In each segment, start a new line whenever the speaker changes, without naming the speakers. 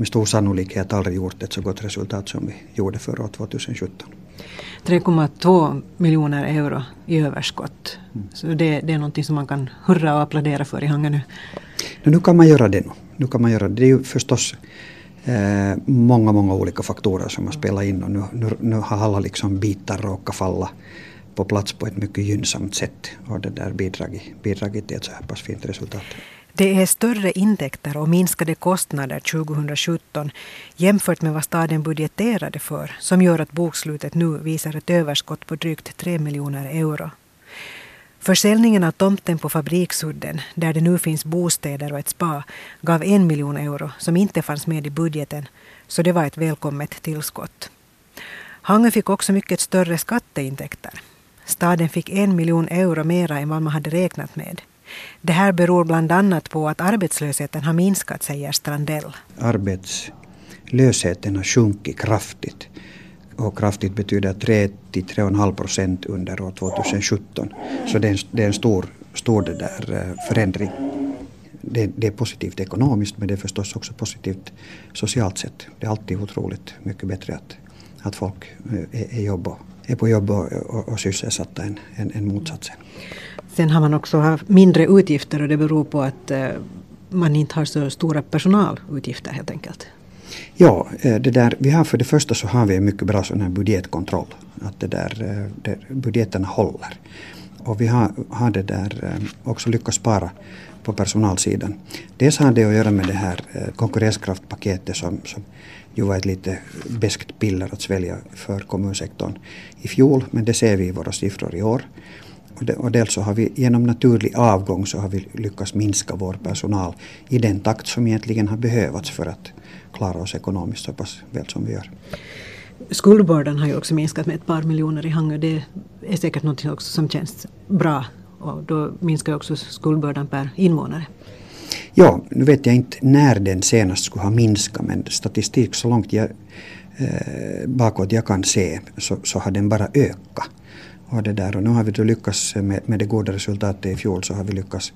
med stor sannolikhet aldrig gjort ett så gott resultat som vi gjorde för år 2017.
3,2 miljoner euro i överskott. Mm. Så det, det är någonting som man kan hurra och applådera för i Hangö nu.
Nu kan man göra det nu. nu kan man göra det. det är ju förstås eh, många, många olika faktorer som har spelat in och nu, nu, nu har alla liksom bitar råkat falla på plats på ett mycket gynnsamt sätt och det där bidragit, bidragit till ett så här pass fint resultat.
Det är större intäkter och minskade kostnader 2017 jämfört med vad staden budgeterade för som gör att bokslutet nu visar ett överskott på drygt 3 miljoner euro. Försäljningen av tomten på Fabriksudden, där det nu finns bostäder och ett spa, gav en miljon euro som inte fanns med i budgeten, så det var ett välkommet tillskott. Hangö fick också mycket större skatteintäkter. Staden fick en miljon euro mera än vad man hade räknat med. Det här beror bland annat på att arbetslösheten har minskat, säger Strandell.
Arbetslösheten har sjunkit kraftigt. Och kraftigt betyder 3-3,5 procent under år 2017. Så det är en, det är en stor, stor det där eh, förändring. Det, det, är positivt ekonomiskt men det är förstås också positivt socialt sett. Det är alltid otroligt mycket bättre att, att folk eh, är, är, jobb och, är på jobb och, och, och sysselsatta än, än, än motsatsen.
Sen har man också haft mindre utgifter och det beror på att eh, man inte har så stora personalutgifter helt enkelt.
Ja, eh, det där, vi har för det första så har vi en mycket bra sån budgetkontroll. Att det där, eh, det, budgeten håller. Och vi har, har det där eh, också lyckats spara på personalsidan. Dels har det att göra med det här eh, konkurrenskraftpaketet som, som ju var ett lite beskt piller att svälja för kommunsektorn i fjol, men det ser vi i våra siffror i år. Och dels så har vi genom naturlig avgång så har vi lyckats minska vår personal i den takt som egentligen har behövts för att klara oss ekonomiskt så pass väl som vi gör.
Skuldbördan har ju också minskat med ett par miljoner i Hangö. Det är säkert något också som känns bra och då minskar också skuldbördan per invånare.
Ja, nu vet jag inte när den senast skulle ha minskat men statistik så långt jag eh, bakåt jag kan se så, så har den bara ökat. Och, det där. och nu har vi då lyckats med, med det goda resultatet i fjol så har vi lyckats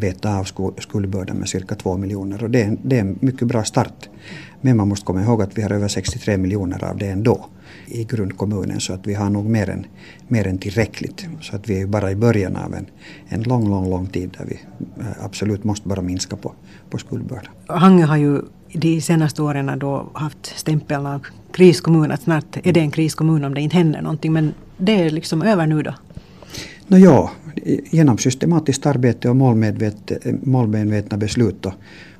beta av skuldbördan med cirka 2 miljoner och det är, det är en mycket bra start. Men man måste komma ihåg att vi har över 63 miljoner av det ändå i grundkommunen så att vi har nog mer än, mer än tillräckligt. Så att vi är bara i början av en, en lång, lång, lång tid där vi eh, absolut måste bara minska på, på skuldbördan.
Hangö har ju de senaste åren då haft stämpeln av kriskommun, att snart är det en kriskommun om det inte händer någonting. Men det är liksom över nu då?
No, ja, genom systematiskt arbete och målmedvet, målmedvetna beslut och,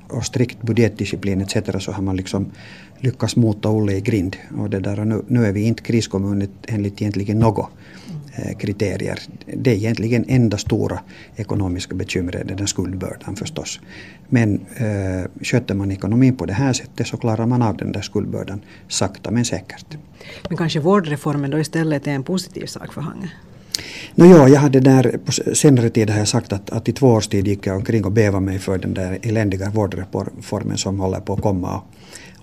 och strikt budgetdisciplin etc. så har man liksom lyckats mota Olle i grind. Och det där, och nu, nu är vi inte kriskommun enligt egentligen något eh, kriterier. Det är egentligen enda stora ekonomiska bekymret, den skuldbördan förstås. Men äh, sköter man ekonomin på det här sättet så klarar man av den där skuldbördan sakta men säkert.
Men kanske vårdreformen då istället är en positiv sak för Hangö?
No, ja, jag hade där på senare tid har jag sagt att, att i två års tid gick jag omkring och bevade mig för den där eländiga vårdreformen som håller på att komma och,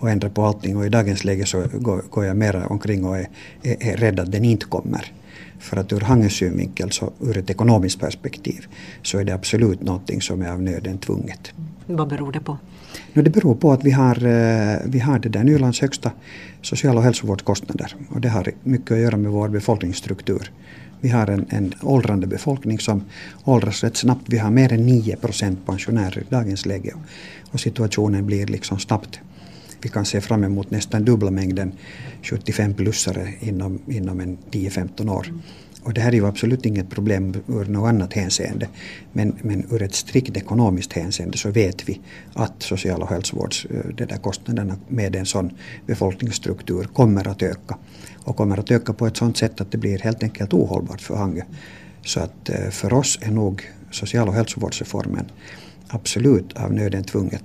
och ändra på allting och i dagens läge så går, går jag mera omkring och är, är, är rädd att den inte kommer. För att ur Hangös synvinkel, så ur ett ekonomiskt perspektiv, så är det absolut någonting som är av nöden tvunget.
Vad beror det på?
No, det beror på att vi har, eh, vi har det där Nylands högsta social och hälsovårdskostnader och det har mycket att göra med vår befolkningsstruktur. Vi har en, en åldrande befolkning som åldras rätt snabbt. Vi har mer än 9 procent pensionärer i dagens läge och situationen blir liksom snabbt vi kan se fram emot nästan dubbla mängden 75-plussare inom, inom en 10-15 år. Och det här är ju absolut inget problem ur något annat hänseende. Men, men ur ett strikt ekonomiskt hänseende så vet vi att social och hälsovårdskostnaderna eh, med en sån befolkningsstruktur kommer att öka. Och kommer att öka på ett sådant sätt att det blir helt enkelt ohållbart för Hangö. Så att eh, för oss är nog social och hälsovårdsreformen absolut av nöden tvunget